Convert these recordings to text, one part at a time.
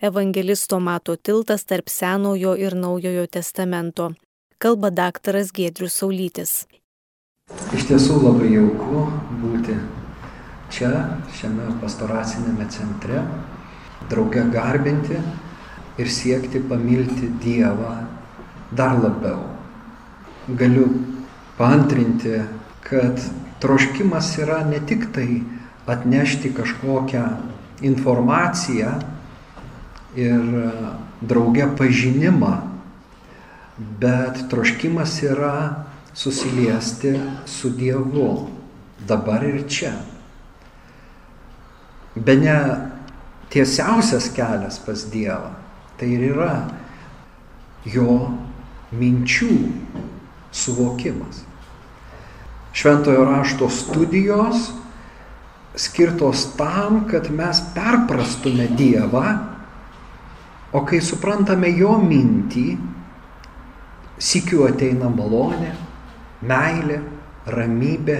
Evangelisto Mato tiltas tarp Senojo ir Naujojo testamento. Kalba daktaras Gedrius Saulytis. Iš tiesų labai jauku būti čia, šiame pastoracinėme centre, drauge garbinti ir siekti pamilti Dievą dar labiau. Galiu paantrinti, kad troškimas yra ne tik tai atnešti kažkokią informaciją ir drauge pažinimą, bet troškimas yra susiliesti su Dievu dabar ir čia. Be ne tiesiausias kelias pas Dievą, tai ir yra jo minčių suvokimas. Šventojo rašto studijos skirtos tam, kad mes perprastume Dievą, o kai suprantame jo mintį, sikiu ateina malonė, meilė, ramybė.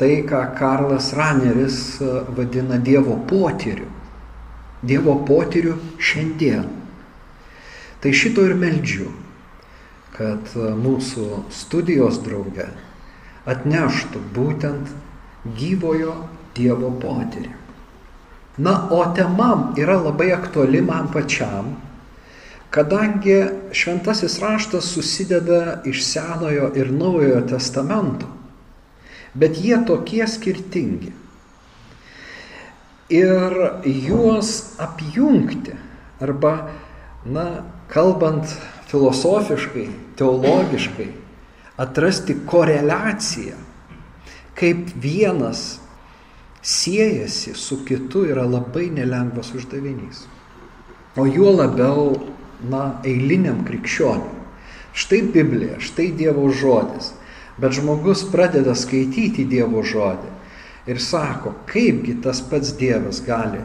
Tai, ką Karlas Raneris e, vadina Dievo potyriu. Dievo potyriu šiandien. Tai šito ir meldžiu, kad e, mūsų studijos drauge atneštų būtent gyvojo Dievo potyrį. Na, o tema yra labai aktuali man pačiam, kadangi šventasis raštas susideda iš Senojo ir Naujojo testamento, bet jie tokie skirtingi. Ir juos apjungti, arba, na, kalbant filosofiškai, teologiškai, atrasti koreliaciją, kaip vienas siejasi su kitu yra labai nelengvas uždavinys. O juo labiau na, eiliniam krikščioniui. Štai Biblija, štai Dievo žodis. Bet žmogus pradeda skaityti Dievo žodį ir sako, kaipgi tas pats Dievas gali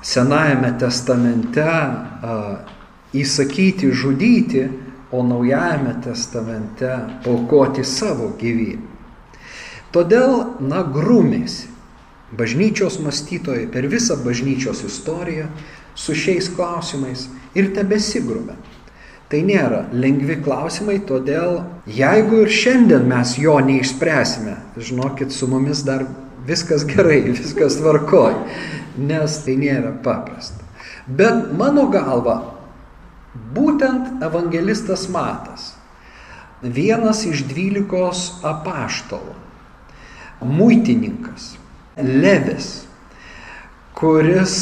Senajame testamente a, įsakyti žudyti, o Naujajame testamente aukoti savo gyvybę. Todėl, na, grūmėsi bažnyčios mąstytojai per visą bažnyčios istoriją su šiais klausimais ir tebesigrūmė. Tai nėra lengvi klausimai, todėl jeigu ir šiandien mes jo neišspręsime, žinokit, su mumis dar viskas gerai, viskas tvarkoj, nes tai nėra paprasta. Bet mano galva, būtent evangelistas Matas, vienas iš dvylikos apaštalų, muitininkas, Levis, kuris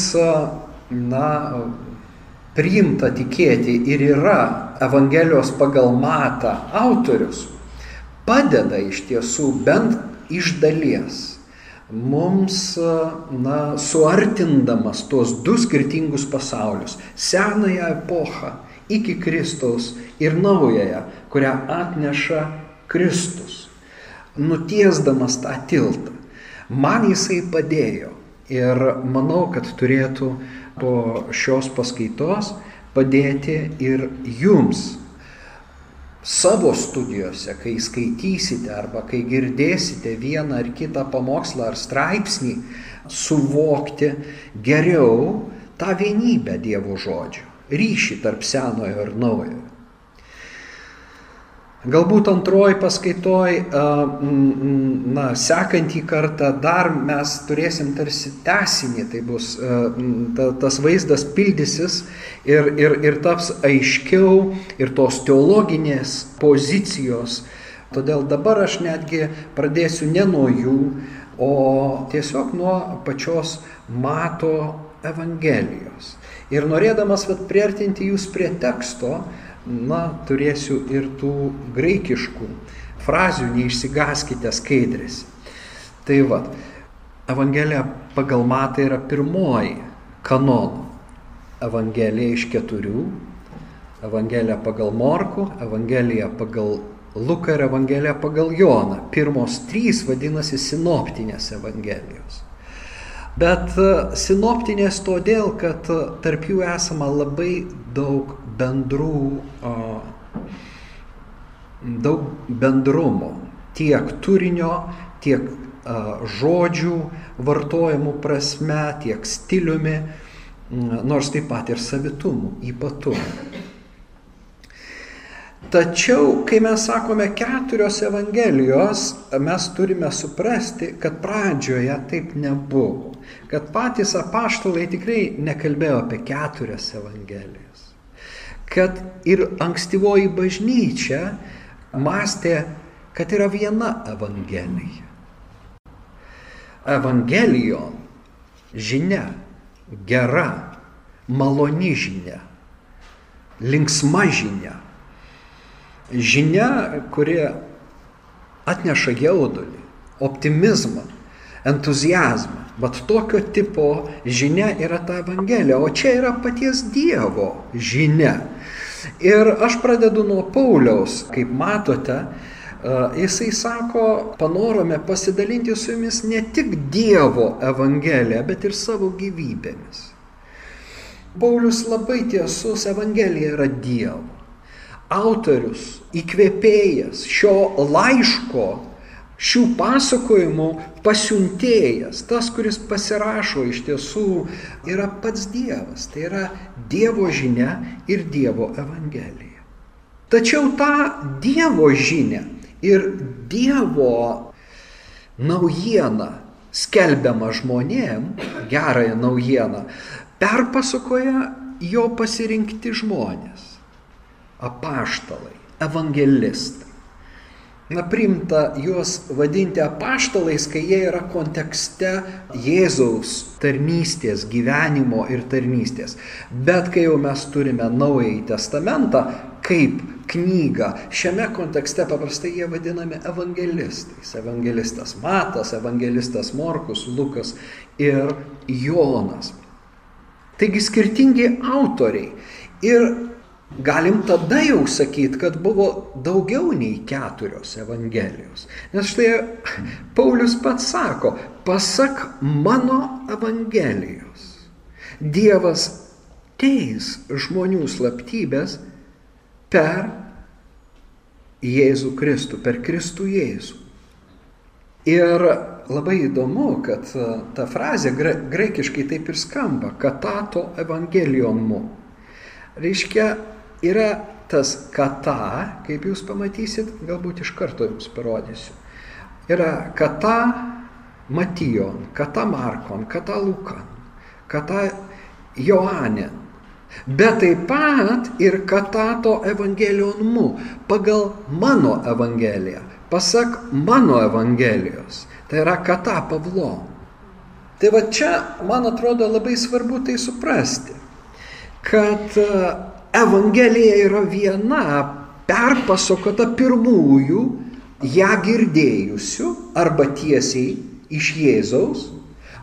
na, priimta tikėti ir yra Evangelijos pagal matą autorius, padeda iš tiesų bent iš dalies mums, na, suartindamas tuos du skirtingus pasaulius - senąją epochą iki Kristaus ir naująją, kurią atneša Kristus, nutiesdamas tą tiltą. Man jisai padėjo ir manau, kad turėtų po šios paskaitos padėti ir jums savo studijose, kai skaitysite arba kai girdėsite vieną ar kitą pamokslą ar straipsnį, suvokti geriau tą vienybę Dievo žodžio, ryšį tarp senojo ir naujojo. Galbūt antroji paskaitoj, na, sekantį kartą dar mes turėsim tarsi tesinį, tai bus, ta, tas vaizdas pildysis ir, ir, ir taps aiškiau ir tos teologinės pozicijos. Todėl dabar aš netgi pradėsiu ne nuo jų, o tiesiog nuo pačios mato Evangelijos. Ir norėdamas vat, priartinti jūs prie teksto, na, turėsiu ir tų graikiškų frazių, neišsigaskite skaidrės. Tai vad, Evangelija pagal matą yra pirmoji kanonų. Evangelija iš keturių, Evangelija pagal Morku, Evangelija pagal Luką ir Evangelija pagal Joną. Pirmos trys vadinasi sinoptinės Evangelijos. Bet e, sinoptinės todėl, kad e, tarp jų esama labai daug bendrų, daug bendrumo, tiek turinio, tiek žodžių vartojimų prasme, tiek stiliumi, nors taip pat ir savitumų, ypatumų. Tačiau, kai mes sakome keturios Evangelijos, mes turime suprasti, kad pradžioje taip nebuvo. Kad patys apaštalai tikrai nekalbėjo apie keturias Evangelijas. Kad ir ankstyvoji bažnyčia mąstė, kad yra viena Evangelija. Evangelijon žinia, gera, maloni žinia, linksma žinia žinia, kuri atneša jaudulį, optimizmą, entuzijazmą. Vat tokio tipo žinia yra ta Evangelija, o čia yra paties Dievo žinia. Ir aš pradedu nuo Pauliaus, kaip matote, jisai sako, panorome pasidalinti su jumis ne tik Dievo Evangeliją, bet ir savo gyvybėmis. Paulius labai tiesus, Evangelija yra Dievo autorius, įkvėpėjas, šio laiško, šių pasakojimų pasiuntėjas, tas, kuris pasirašo iš tiesų, yra pats Dievas. Tai yra Dievo žinia ir Dievo evangelija. Tačiau tą Dievo žinią ir Dievo naujieną skelbiamą žmonėm, gerąją naujieną, perpasakoja jo pasirinkti žmonės apaštalai, evangelistai. Na, primta juos vadinti apaštalais, kai jie yra kontekste Jėzaus tarnystės, gyvenimo ir tarnystės. Bet kai jau mes turime Naująjį Testamentą kaip knygą, šiame kontekste paprastai jie vadinami evangelistais. Evangelistas Matas, evangelistas Morkus, Lukas ir Jonas. Taigi skirtingi autoriai. Ir galim tada jau sakyti, kad buvo daugiau nei keturios Evangelijos. Nes štai Paulius pats sako, pasak mano Evangelijos, Dievas teis žmonių slaptybės per Jėzų Kristų, per Kristų Jėzų. Ir labai įdomu, kad ta frazė graikiškai taip ir skamba, katato evangelijomu. Reiškia, yra tas kata, kaip jūs pamatysit, galbūt iš karto jums parodysiu. Yra kata Matijon, kata Markon, kata Lukan, kata Joanen. Bet taip pat ir katato evangelijonmu pagal mano evangeliją, pasak mano evangelijos. Tai yra kata Pavlo. Tai va čia, man atrodo, labai svarbu tai suprasti, kad Evangelija yra viena perpasakota pirmųjų ją girdėjusių arba tiesiai iš Jėzaus,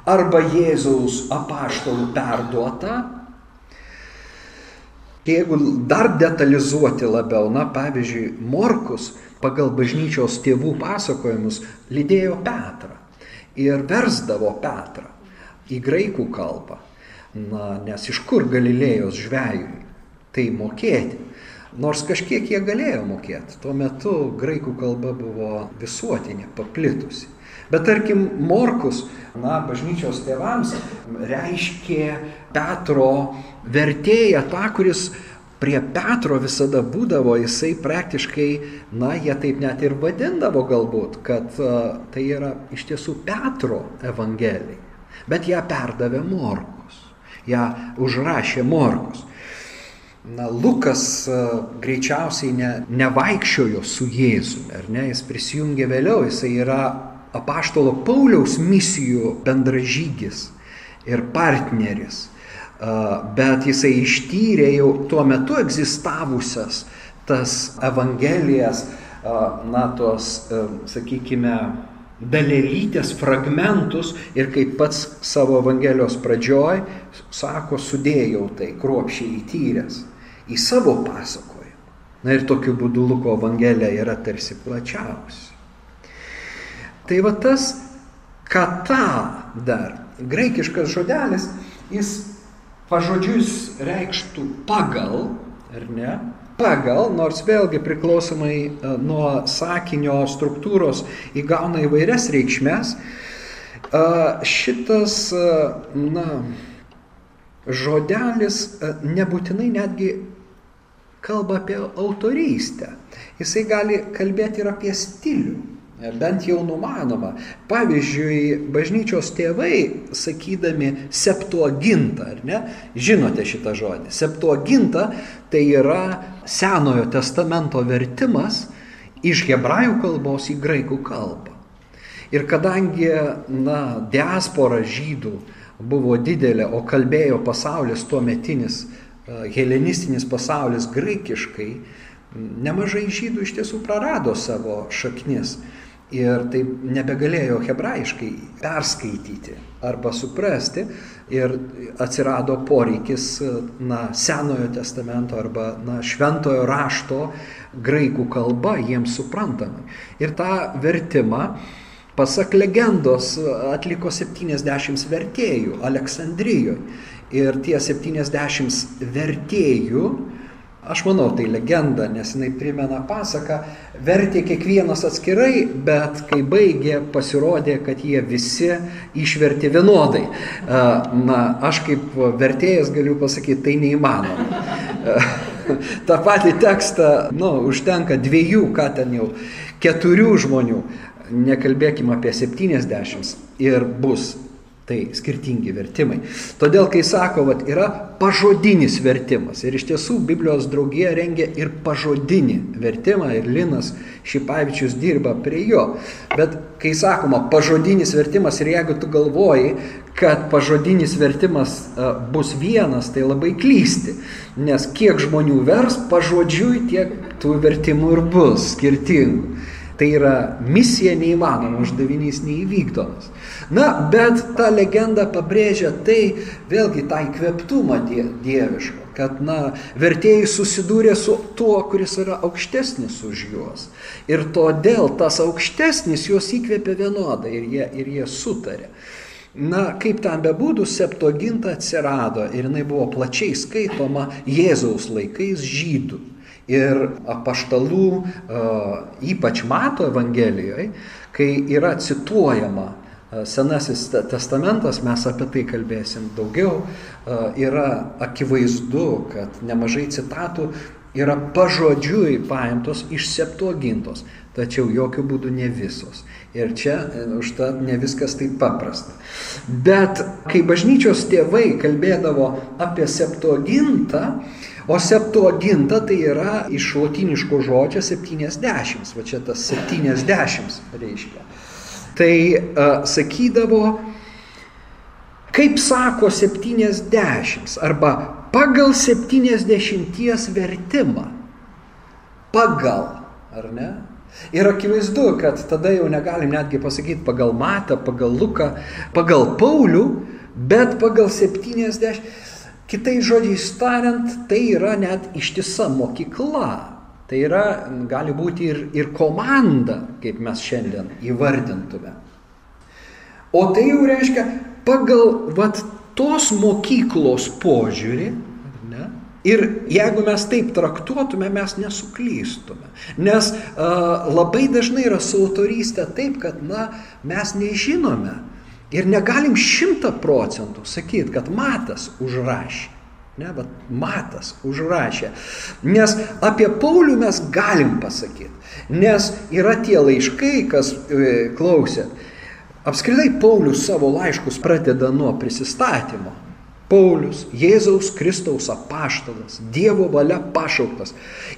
arba Jėzaus apaštalų perduota. Jeigu dar detalizuoti labiau, na pavyzdžiui, Morkus pagal bažnyčios tėvų pasakojimus lydėjo Petrą ir versdavo Petrą į graikų kalbą. Na, nes iš kur Galilėjos žvėjui tai mokėti. Nors kažkiek jie galėjo mokėti. Tuo metu graikų kalba buvo visuotinė, paplitusi. Bet tarkim, Morkus, na, bažnyčios tėvams reiškė Petro vertėją, tą, kuris prie Petro visada būdavo, jisai praktiškai, na, jie taip net ir vadindavo galbūt, kad uh, tai yra iš tiesų Petro evangelija. Bet ją perdavė Morkus, ją užrašė Morkus. Na, Lukas greičiausiai ne, nevaikščiojo su Jėzumi, ar ne, jis prisijungė vėliau, jisai yra apaštalo Pauliaus misijų bendražygis ir partneris, bet jisai ištyrė jau tuo metu egzistavusias tas evangelijas, na, tos, sakykime, dalelytės fragmentus ir kaip pats savo Evangelijos pradžioj sako, sudėjau tai kruopšiai įtyręs į savo pasakojimą. Na ir tokiu būdu Luko Evangelija yra tarsi plačiausia. Tai va tas kata dar, graikiškas žodelis, jis pažodžius reikštų pagal, ar ne, pagal, nors vėlgi priklausomai e, nuo sakinio struktūros įgauna įvairias reikšmes, e, šitas, e, na, žodelis nebūtinai netgi kalba apie autorystę. Jisai gali kalbėti ir apie stilių bent jau numanoma. Pavyzdžiui, bažnyčios tėvai, sakydami septuagintą, ar ne, žinote šitą žodį. Septuaginta tai yra Senojo testamento vertimas iš hebrajų kalbos į graikų kalbą. Ir kadangi, na, diaspora žydų buvo didelė, o kalbėjo pasaulis tuo metinis, helenistinis pasaulis graikiškai, nemažai žydų iš tiesų prarado savo šaknis ir taip nebegalėjo hebrajiškai perskaityti arba suprasti ir atsirado poreikis na, Senojo testamento arba na, šventojo rašto graikų kalba jiems suprantamai. Ir tą vertimą, pasak legendos, atliko 70 vertėjų Aleksandrijoje. Ir tie 70 vertėjų Aš manau, tai legenda, nes jinai primena pasaką, vertė kiekvienas atskirai, bet kai baigė, pasirodė, kad jie visi išvertė vienodai. Na, aš kaip vertėjas galiu pasakyti, tai neįmanoma. Ta pati tekstą, nu, užtenka dviejų, ką ten jau, keturių žmonių, nekalbėkime apie 70 ir bus Tai skirtingi vertimai. Todėl, kai sako, vat, yra pažodinis vertimas. Ir iš tiesų Biblijos draugija rengia ir pažodinį vertimą. Ir Linas Šipavičius dirba prie jo. Bet kai sakoma pažodinis vertimas ir jeigu tu galvoji, kad pažodinis vertimas bus vienas, tai labai klysti. Nes kiek žmonių vers pažodžiui, tiek tų vertimų ir bus skirtingų. Tai yra misija neįmanoma, uždavinys neįvykdomas. Na, bet ta legenda pabrėžia tai, vėlgi tą įkveptumą dievišką, kad, na, vertėjai susidūrė su tuo, kuris yra aukštesnis už juos. Ir todėl tas aukštesnis juos įkvėpė vienodai ir jie, ir jie sutarė. Na, kaip ten bebūtų, septoginta atsirado ir jinai buvo plačiai skaitoma Jėzaus laikais žydų. Ir apaštalų, ypač Mato Evangelijoje, kai yra cituojama Senasis testamentas, mes apie tai kalbėsim daugiau, yra akivaizdu, kad nemažai citatų yra pažodžiui paimtos iš septuagintos, tačiau jokių būdų ne visos. Ir čia e, užtat ne viskas taip paprasta. Bet kai bažnyčios tėvai kalbėdavo apie septuagintą, O septuaginta tai yra iš latiniško žodžio 70, va čia tas 70 reiškia. Tai uh, sakydavo, kaip sako 70 arba pagal 70 vertimą. Pagal, ar ne? Ir akivaizdu, kad tada jau negalim netgi pasakyti pagal Matą, pagal Luką, pagal Paulių, bet pagal 70. Kitai žodžiais tariant, tai yra net ištisa mokykla. Tai yra, gali būti ir, ir komanda, kaip mes šiandien įvardintume. O tai jau reiškia, pagal vat, tos mokyklos požiūrį, ne, ir jeigu mes taip traktuotume, mes nesuklystume. Nes uh, labai dažnai yra su autorystė taip, kad na, mes nežinome, Ir negalim šimta procentų sakyti, kad matas užrašė. Ne, bet matas užrašė. Nes apie Paulių mes galim pasakyti. Nes yra tie laiškai, kas e, klausė. Apskritai Paulius savo laiškus pradeda nuo prisistatymo. Paulius, Jėzaus Kristaus apaštalas, Dievo valia pašauktas.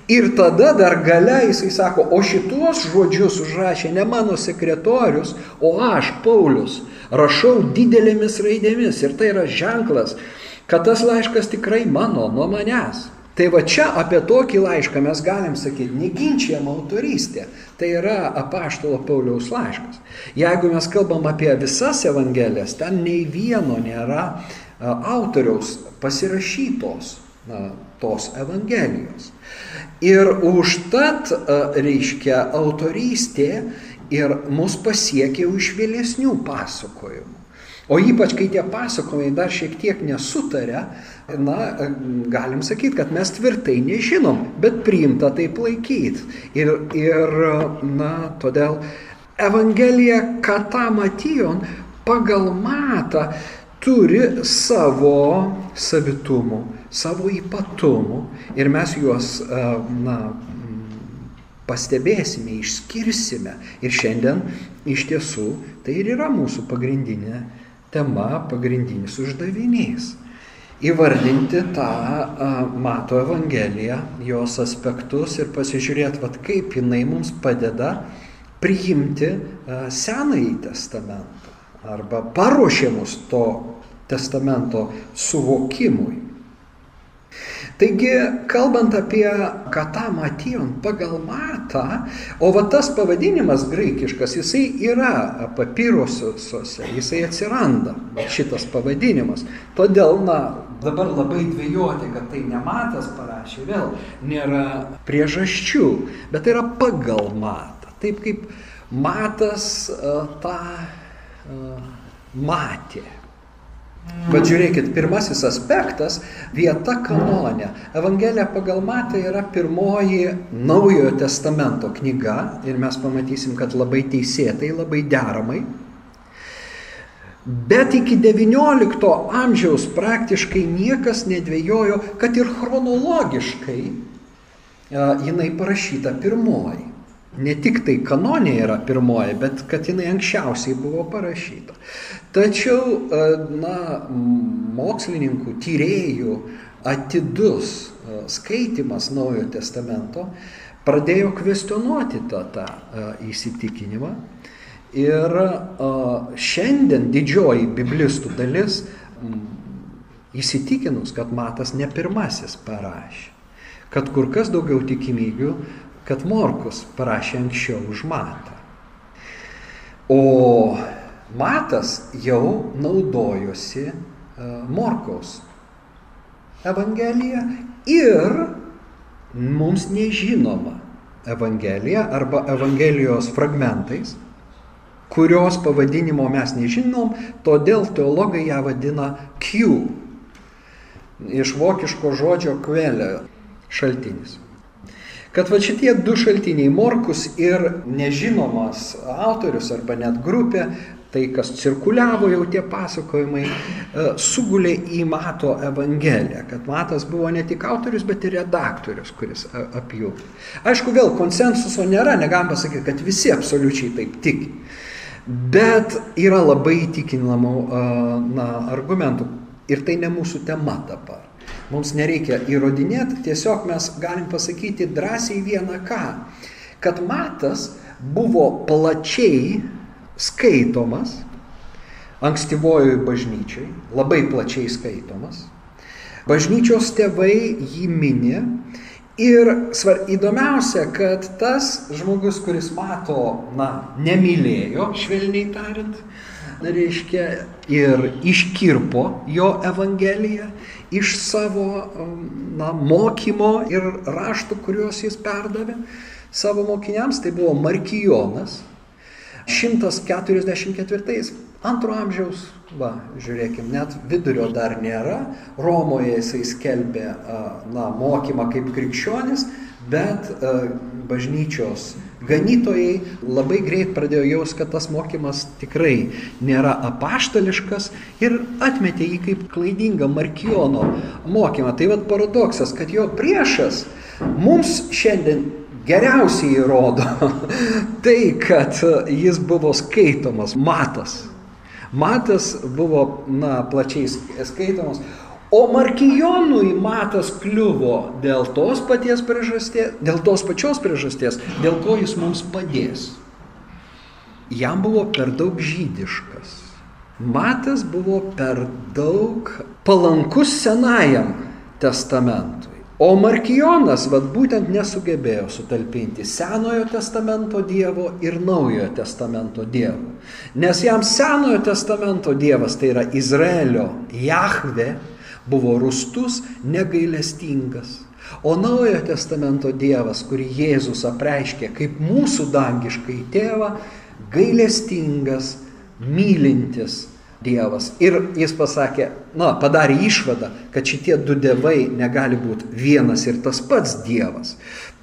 Ir tada dar gale jisai sako, o šituos žodžius užrašė ne mano sekretorius, o aš, Paulius, rašau didelėmis raidėmis. Ir tai yra ženklas, kad tas laiškas tikrai mano, nuo manęs. Tai va čia apie tokį laišką mes galim sakyti, neginčiama autorystė. Tai yra apaštalo Pauliaus laiškas. Jeigu mes kalbam apie visas evangelijas, ten nei vieno nėra autoriaus pasirašytos na, tos Evangelijos. Ir užtat, reiškia, autorystė ir mus pasiekia iš vėlesnių pasakojimų. O ypač, kai tie pasakojimai dar šiek tiek nesutarė, na, galim sakyti, kad mes tvirtai nežinom, bet priimta taip laikyti. Ir, ir na, todėl Evangelija Katamatijon pagal matą turi savo savitumų, savo ypatumų ir mes juos, na, pastebėsime, išskirsime. Ir šiandien iš tiesų tai ir yra mūsų pagrindinė tema, pagrindinis uždavinys. Įvardinti tą Mato Evangeliją, jos aspektus ir pasižiūrėti, vat, kaip jinai mums padeda priimti Senąjį testamentą arba paruošė mus to testamento suvokimui. Taigi, kalbant apie katą matyjon pagal matą, o va tas pavadinimas graikiškas, jisai yra papyrosiuose, jisai atsiranda, šitas pavadinimas. Todėl, na, dabar labai dvėjoti, kad tai nematas parašė, vėl nėra priežasčių, bet tai yra pagal matą. Taip kaip matas uh, tą uh, matė. Bet žiūrėkit, pirmasis aspektas - vieta kanone. Evangelija pagal Matą yra pirmoji naujojo testamento knyga ir mes pamatysim, kad labai teisėtai, labai deramai. Bet iki XIX amžiaus praktiškai niekas nedvėjojo, kad ir chronologiškai jinai parašyta pirmoji. Ne tik tai kanonė yra pirmoji, bet kad jinai anksčiausiai buvo parašyta. Tačiau, e, na, mokslininkų, tyriejų atidus e, skaitimas Naujojo testamento pradėjo kvestionuoti tą, tą e, įsitikinimą. Ir šiandien didžioji biblistų dalis įsitikinus, kad Matas ne pirmasis parašė, kad kur kas daugiau tikimybių, kad Morkus parašė anksčiau už Matą. O Matas jau naudojosi Morkaus Evangelija ir mums nežinoma Evangelija arba Evangelijos fragmentais, kurios pavadinimo mes nežinom, todėl teologai ją vadina Q. Iš vokiško žodžio kvelė šaltinis. Kad va šitie du šaltiniai, Morkus ir nežinomas autorius arba net grupė, tai, kas cirkuliavo jau tie pasakojimai, e, sugulė į Mato Evangeliją, kad Matas buvo ne tik autorius, bet ir redaktorius, kuris apjungė. Aišku, vėl konsensuso nėra, negalim pasakyti, kad visi absoliučiai taip tiki. Bet yra labai įtikinamų e, na, argumentų ir tai ne mūsų tema dabar. Mums nereikia įrodinėti, tiesiog mes galim pasakyti drąsiai vieną ką, kad Matas buvo plačiai skaitomas ankstyvojoj bažnyčiai, labai plačiai skaitomas. Bažnyčios tėvai jį minė ir svar, įdomiausia, kad tas žmogus, kuris mato, na, nemylėjo, švelniai tariant, reiškia, ir iškirpo jo Evangeliją iš savo na, mokymo ir raštų, kuriuos jis perdavė savo mokiniams, tai buvo Markijonas, 144 antro amžiaus, va, žiūrėkim, net vidurio dar nėra, Romoje jisai skelbė na, mokymą kaip krikščionis, bet bažnyčios ganytojai labai greit pradėjo jaus, kad tas mokymas tikrai nėra apaštališkas ir atmetė jį kaip klaidingą Markiono mokymą. Tai vad paradoksas, kad jo priešas mums šiandien geriausiai įrodo tai, kad jis buvo skaitomas, matas. Matas buvo, na, plačiai skaitomas, o Markijonui matas kliuvo dėl tos priežasties, dėl tos pačios priežasties, dėl ko jis mums padės. Jam buvo per daug žydiškas. Matas buvo per daug palankus senajam testamentui. O Markijonas vad būtent nesugebėjo sutalpinti Senojo testamento Dievo ir Naujojo testamento Dievo. Nes jam Senojo testamento Dievas, tai yra Izraelio Jahve, buvo rustus, negailestingas. O Naujojo testamento Dievas, kurį Jėzus apreiškė kaip mūsų dangiškai tėvą, gailestingas, mylintis, Dievas. Ir jis pasakė, na, padarė išvadą, kad šitie du dievai negali būti vienas ir tas pats Dievas.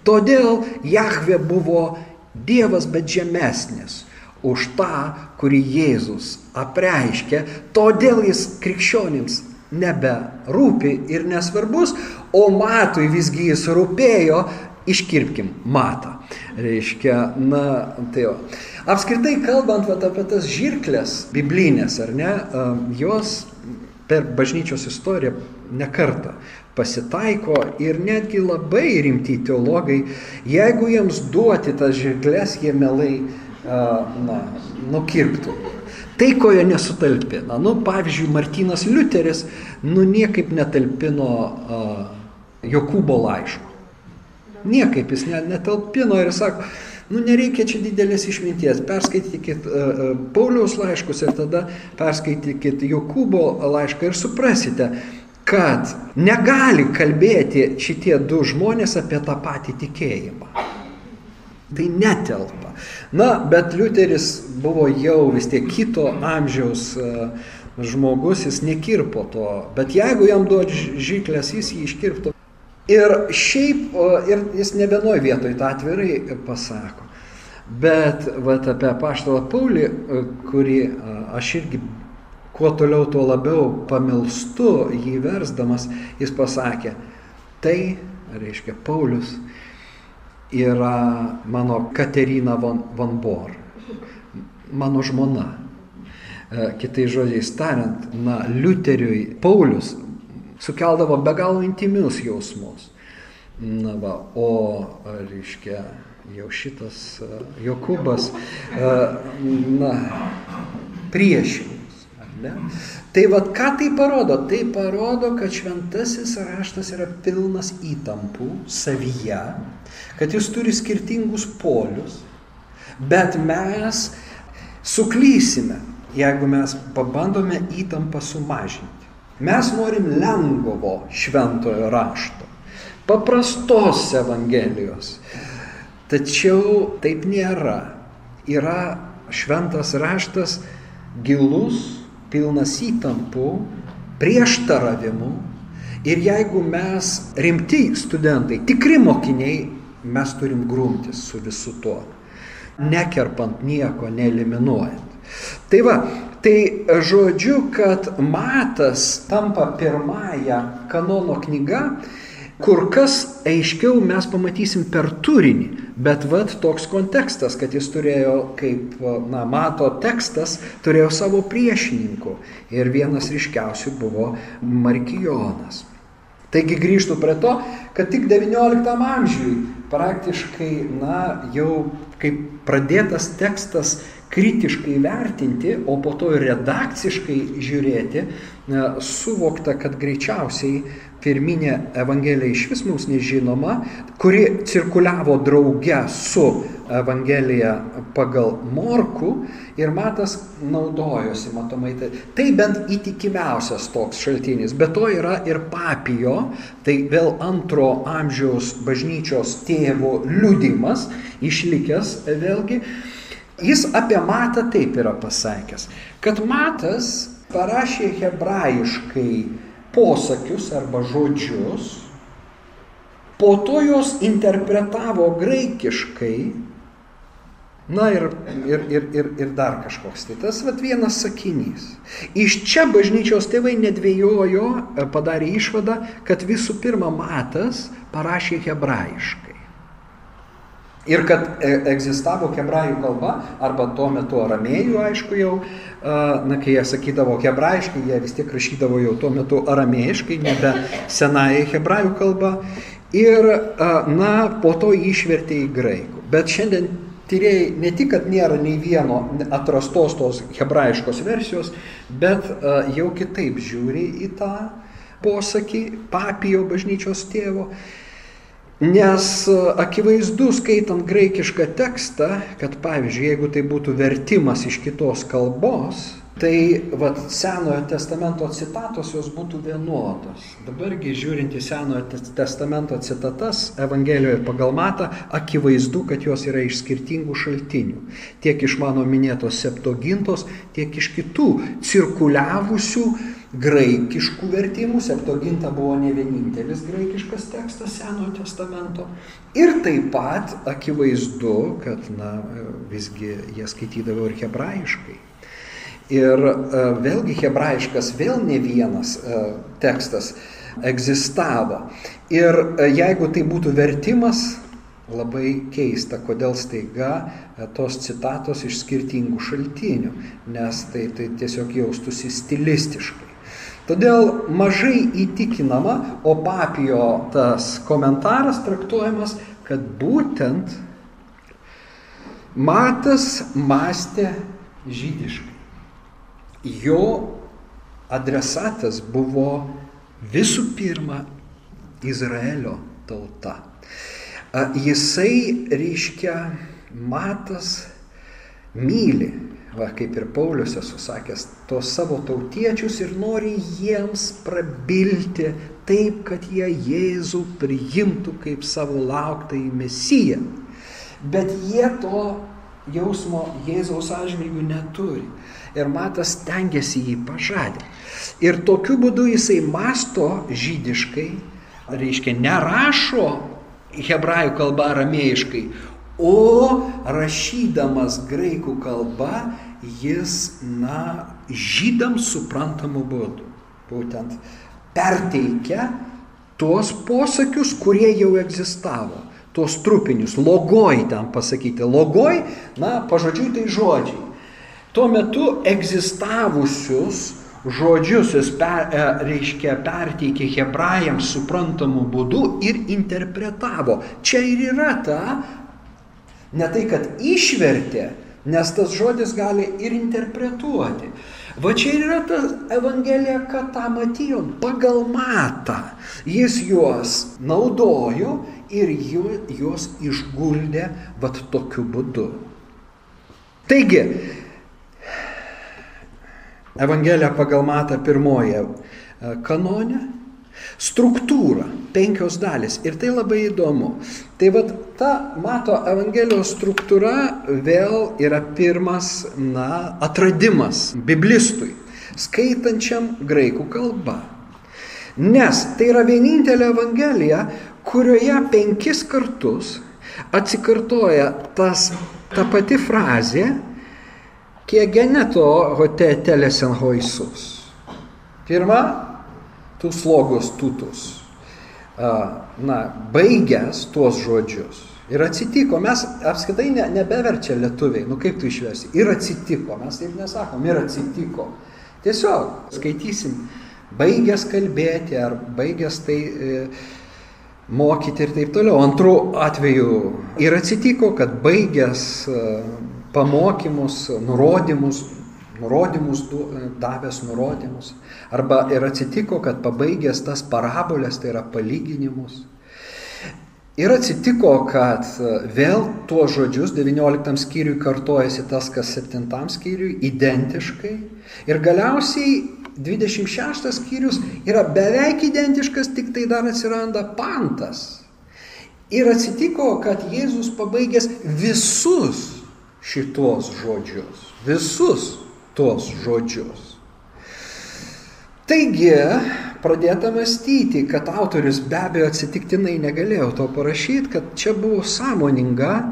Todėl Jahve buvo Dievas, bet žemesnis už tą, kurį Jėzus apreiškė, todėl jis krikščionims neberūpi ir nesvarbus, o matui visgi jis rūpėjo, iškirpkim matą. Reiškia, na, tai jo. Apskritai kalbant vat, apie tas žirklės biblinės, ar ne, jos per bažnyčios istoriją nekarta pasitaiko ir netgi labai rimti teologai, jeigu jiems duoti tas žirklės, jie melai na, nukirptų. Tai, ko jie nesutalpina. Nu, pavyzdžiui, Martinas Liuteris, nu, niekaip netalpino uh, Jokūbo laiško. Niekaip jis netalpino ir sako, nu, nereikia čia didelės išminties, perskaitykit uh, Pauliaus laiškus ir tada perskaitykit Jokūbo laišką ir suprasite, kad negali kalbėti šitie du žmonės apie tą patį tikėjimą. Tai netelpa. Na, bet Liuteris buvo jau vis tiek kito amžiaus e, žmogus, jis nekirpo to. Bet jeigu jam duot žyklės, jis jį iškirptų. Ir šiaip, ir jis ne vienoj vietoj tą atvirai pasako. Bet vat, apie paštalą Paulį, e, kurį e, aš irgi kuo toliau, tuo labiau pamilstu jį versdamas, jis pasakė, tai, reiškia, Paulius yra mano Katerina von, von Bor, mano žmona. E, kitai žodžiais tariant, na, Liuteriui Paulius sukeldavo be galo intimius jausmus. Na, va, o, reiškia, jau šitas e, Jokubas, e, na, priešingus. Ne? Tai vad ką tai parodo? Tai parodo, kad šventasis raštas yra pilnas įtampų savyje, kad jis turi skirtingus polius, bet mes suklysime, jeigu mes pabandome įtampą sumažinti. Mes norim lengvo šventojo rašto, paprastos Evangelijos. Tačiau taip nėra. Yra šventas raštas gilus, pilnas įtampų, prieštaravimų. Ir jeigu mes rimti studentai, tikri mokiniai, mes turim grumtis su visu tuo, nekerpant nieko, neeliminuojant. Tai va, tai žodžiu, kad matas tampa pirmąją kanono knyga, kur kas aiškiau mes pamatysim per turinį, bet vad toks kontekstas, kad jis turėjo, kaip, na, mato tekstas, turėjo savo priešininkų ir vienas ryškiausių buvo Markijonas. Taigi grįžtų prie to, kad tik XIX amžiui praktiškai, na, jau kaip pradėtas tekstas kritiškai vertinti, o po to ir redakciškai žiūrėti, suvokta, kad greičiausiai pirminė Evangelija iš vis mums nežinoma, kuri cirkuliavo drauge su Evangelija pagal Morku ir Matas naudojosi, matomai, tai, tai bent įtikimiausias toks šaltinis. Bet to yra ir papijo, tai vėl antro amžiaus bažnyčios tėvo liudimas, išlikęs vėlgi. Jis apie Matą taip yra pasakęs, kad Matas parašė hebrajiškai posakius arba žodžius, po to jos interpretavo graikiškai, na ir, ir, ir, ir, ir dar kažkoks. Tai tas vat, vienas sakinys. Iš čia bažnyčios tėvai nedvėjojo, padarė išvadą, kad visų pirma matas parašė hebrajiškai. Ir kad e, egzistavo hebrajų kalba, arba tuo metu aramėjų, aišku, jau, na, kai jie sakydavo hebrajiškai, jie vis tiek rašydavo jau tuo metu aramėjiškai, nebe senąją hebrajų kalbą. Ir, na, po to jį išvertė į graikų. Bet šiandien tyrėjai ne tik, kad nėra nei vieno atrastos tos hebrajiškos versijos, bet jau kitaip žiūri į tą posakį papijo bažnyčios tėvo. Nes e, akivaizdu, skaitant graikišką tekstą, kad pavyzdžiui, jeigu tai būtų vertimas iš kitos kalbos, tai vat, Senojo testamento citatos jos būtų vienodos. Dabargi žiūrint į Senojo testamento citatas Evangelijoje pagal matą, akivaizdu, kad jos yra iš skirtingų šaltinių. Tiek iš mano minėtos septogintos, tiek iš kitų cirkuliavusių graikiškų vertimų. Septoginta buvo ne vienintelis graikiškas tekstas Senojo testamento. Ir taip pat akivaizdu, kad na, visgi jie skaitydavo ir hebrajiškai. Ir e, vėlgi hebrajiškas vėl ne vienas e, tekstas egzistavo. Ir e, jeigu tai būtų vertimas, labai keista, kodėl staiga tos citatos iš skirtingų šaltinių, nes tai, tai tiesiog jaustųsi stilistiškai. Todėl mažai įtikinama, o papijo tas komentaras traktuojamas, kad būtent Matas mąstė žydiškai jo adresatas buvo visų pirma Izraelio tauta. Jisai, reiškia, matas myli, va, kaip ir Paulius esu sakęs, tos savo tautiečius ir nori jiems prabilti taip, kad jie Jėzų priimtų kaip savo lauktą į Mesiją. Bet jie to jausmo Jėzaus atžvilgių neturi ir Matas tengiasi jį pažadinti. Ir tokiu būdu jisai masto žydiškai, reiškia, nerašo hebrajų kalba aramėjiškai, o rašydamas graikų kalba jis, na, žydams suprantamu būdu. Būtent perteikia tuos posakius, kurie jau egzistavo, tuos trupinius, logoj ten pasakyti. Logoj, na, pažodžiui tai žodžiai tuo metu egzistavusius žodžius jis per, e, reiškia perteikė hebrajams suprantamu būdu ir interpretavo. Čia ir yra ta, ne tai, kad išvertė, nes tas žodis gali ir interpretuoti. Va čia ir yra ta Evangelija, kad tą matėjom pagal matą. Jis juos naudojo ir juos išguldė vat tokiu būdu. Taigi, Evangelija pagal matą pirmoje kanone. Struktūra, penkios dalis ir tai labai įdomu. Tai vad ta mato Evangelijos struktūra vėl yra pirmas, na, atradimas biblistui, skaitančiam graikų kalbą. Nes tai yra vienintelė Evangelija, kurioje penkis kartus atsikartoja tas, ta pati frazė, kiek geneto hote telesenhoisus. Pirma, tus logos tutus. Na, baigęs tuos žodžius. Ir atsitiko, mes apskaitai ne, nebeverčia lietuviai, nu kaip tu išversi. Ir atsitiko, mes taip nesakom, ir atsitiko. Tiesiog skaitysim, baigęs kalbėti ar baigęs tai e, mokyti ir taip toliau. Antrų atveju ir atsitiko, kad baigęs e, pamokymus, nurodymus, nurodymus davęs nurodymus. Arba ir atsitiko, kad pabaigęs tas parabolės, tai yra palyginimus. Ir atsitiko, kad vėl tuos žodžius 19 skyriui kartojasi tas, kas 7 skyriui, identiškai. Ir galiausiai 26 skyrius yra beveik identiškas, tik tai dar atsiranda pantas. Ir atsitiko, kad Jėzus pabaigęs visus šitos žodžius, visus tuos žodžius. Taigi, pradėta mąstyti, kad autorius be abejo atsitiktinai negalėjo to parašyti, kad čia buvo sąmoninga a,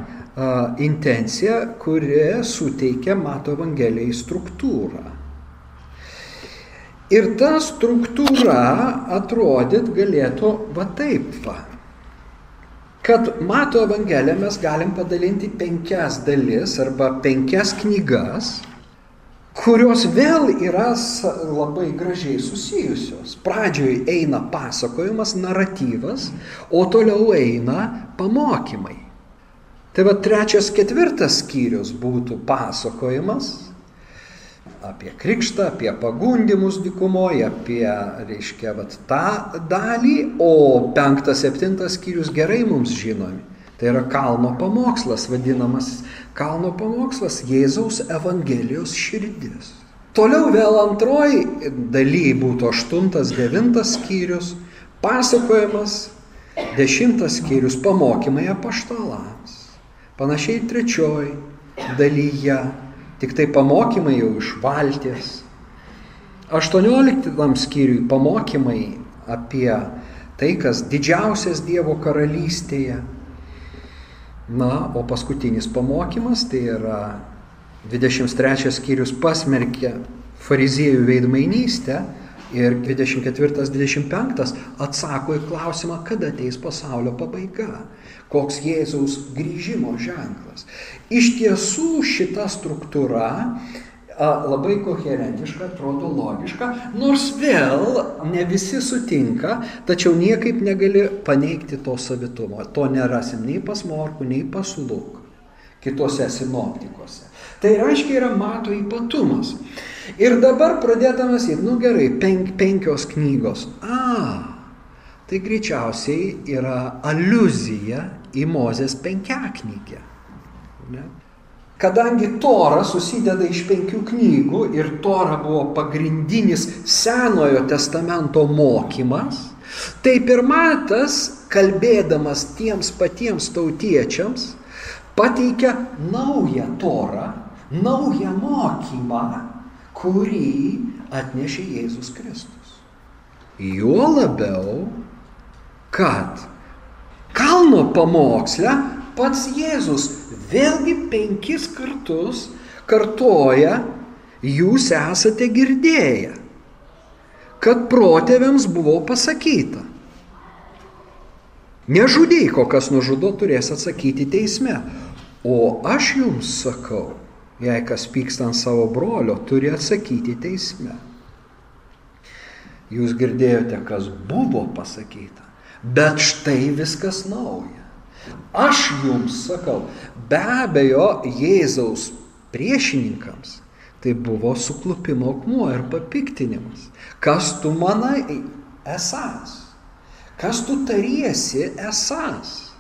intencija, kuri suteikia Mato Evangelijai struktūrą. Ir ta struktūra atrodyt galėtų va taip va kad Mato Evangeliją mes galim padalinti penkias dalis arba penkias knygas, kurios vėl yra labai gražiai susijusios. Pradžioj eina pasakojimas, naratyvas, o toliau eina pamokymai. Tai va trečias, ketvirtas skyrius būtų pasakojimas, apie krikštą, apie pagundimus dykumoje, apie, reiškia, vat, tą dalį, o penktas, septintas skyrius gerai mums žinomi. Tai yra kalno pamokslas, vadinamas kalno pamokslas Jėzaus Evangelijos širdis. Toliau vėl antroji daly būtų 8-9 skyrius, pasakojimas, 10 skyrius pamokymai apaštalams. Panašiai trečioji dalyje, tik tai pamokymai jau iš valties. 18 skyriui pamokymai apie tai, kas didžiausias Dievo karalystėje. Na, o paskutinis pamokymas tai yra 23 skyrius pasmerkė fariziejų veidmainystę ir 24-25 atsako į klausimą, kada ateis pasaulio pabaiga, koks Jėzaus grįžimo ženklas. Iš tiesų šita struktūra labai koherentiška, atrodo logiška, nors vėl ne visi sutinka, tačiau niekaip negali paneigti to savitumo. To nerasim nei pas Morku, nei pas Luk, kitose sinoptikose. Tai reiškia yra mato ypatumas. Ir dabar pradėdamas į, nu gerai, penk, penkios knygos. A, tai greičiausiai yra aluzija į Mozės penkiaknygę. Ne? Kadangi Tora susideda iš penkių knygų ir Tora buvo pagrindinis Senojo testamento mokymas, tai pirmatas, kalbėdamas tiems patiems tautiečiams, pateikia naują Torą, naują mokymą, kurį atnešė Jėzus Kristus. Juo labiau, kad kalno pamoksle pats Jėzus vėlgi penkis kartus kartoja, jūs esate girdėję, kad protėviams buvo pasakyta. Nežudyk, o kas nužudo, turės atsakyti teisme. O aš jums sakau, jei kas pyksta ant savo brolio, turi atsakyti teisme. Jūs girdėjote, kas buvo pasakyta, bet štai viskas nauja. Aš jums sakau, be abejo, Jėzaus priešininkams tai buvo suklupimo akmuo ir papiktinimas. Kas tu manai esas? Kas tu tariesi esas?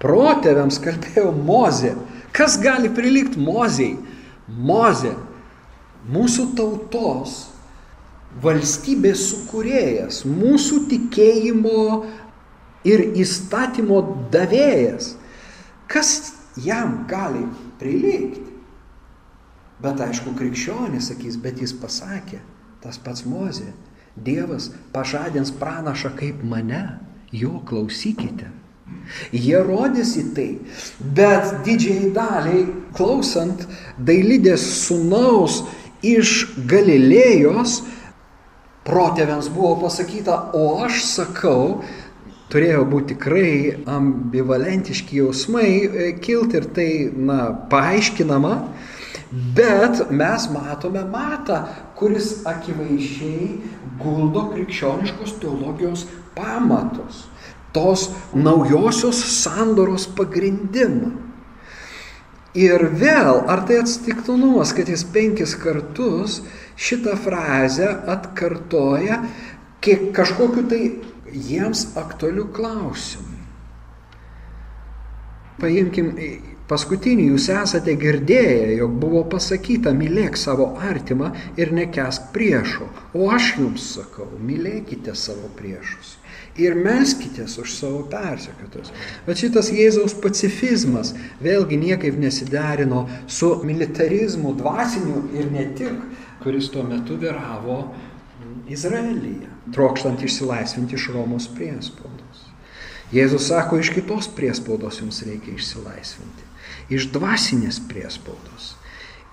Protėviams kalbėjo Mozė. Kas gali prilikti Mozėjai? Mozė, mūsų tautos valstybės sukūrėjas, mūsų tikėjimo ir įstatymo davėjas, kas jam gali prilygti. Bet aišku, krikščionis sakys, bet jis pasakė, tas pats Mozė, Dievas pažadins pranašą kaip mane, jo klausykite. Jie rodys į tai, bet didžiai daliai klausant dailydės sunaus iš Galilėjos, protėviams buvo pasakyta, o aš sakau, turėjo būti tikrai ambivalentiški jausmai e, kilti ir tai, na, paaiškinama, bet mes matome matą, kuris akivaizdžiai guldo krikščioniškos teologijos pamatus, tos naujosios sandoros pagrindimą. Ir vėl, ar tai atsitiktinumas, kad jis penkis kartus šitą frazę atkartoja kiek kažkokiu tai jiems aktualių klausimų. Paimkim paskutinį, jūs esate girdėję, jog buvo pasakyta, mylėk savo artimą ir nekesk priešo. O aš jums sakau, mylėkite savo priešus ir melskitės už savo persekiotus. Bet šitas Jėzaus pacifizmas vėlgi niekaip nesiderino su militarizmu dvasiniu ir ne tik, kuris tuo metu vyravo Izraelyje, trokštant išsilaisvinti iš Romos priespaudos. Jėzus sako, iš kitos priespaudos jums reikia išsilaisvinti. Iš dvasinės priespaudos,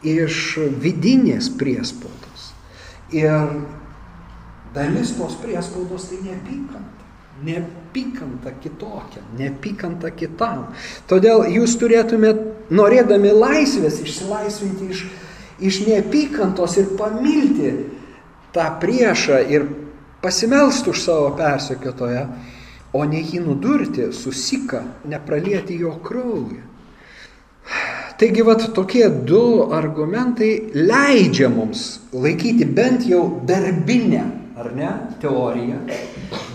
iš vidinės priespaudos. Ir dalis tos priespaudos tai neapykanta. Neapykanta kitokia, neapykanta kitam. Todėl jūs turėtumėte, norėdami laisvės, išsilaisvinti iš, iš neapykantos ir pamilti tą priešą ir pasimelsti už savo persekiotoją, o ne jį nudurti, susika, nepralieti jo kraują. Taigi, vat tokie du argumentai leidžia mums laikyti bent jau darbinę, ar ne, teoriją,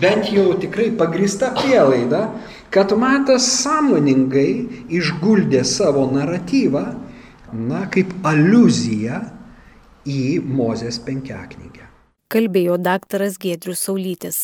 bent jau tikrai pagrįsta prielaida, kad Matas sąmoningai išguldė savo naratyvą, na, kaip aluzija į Mozės penkiaknygę. Kalbėjo daktaras Gedrius Saulytis.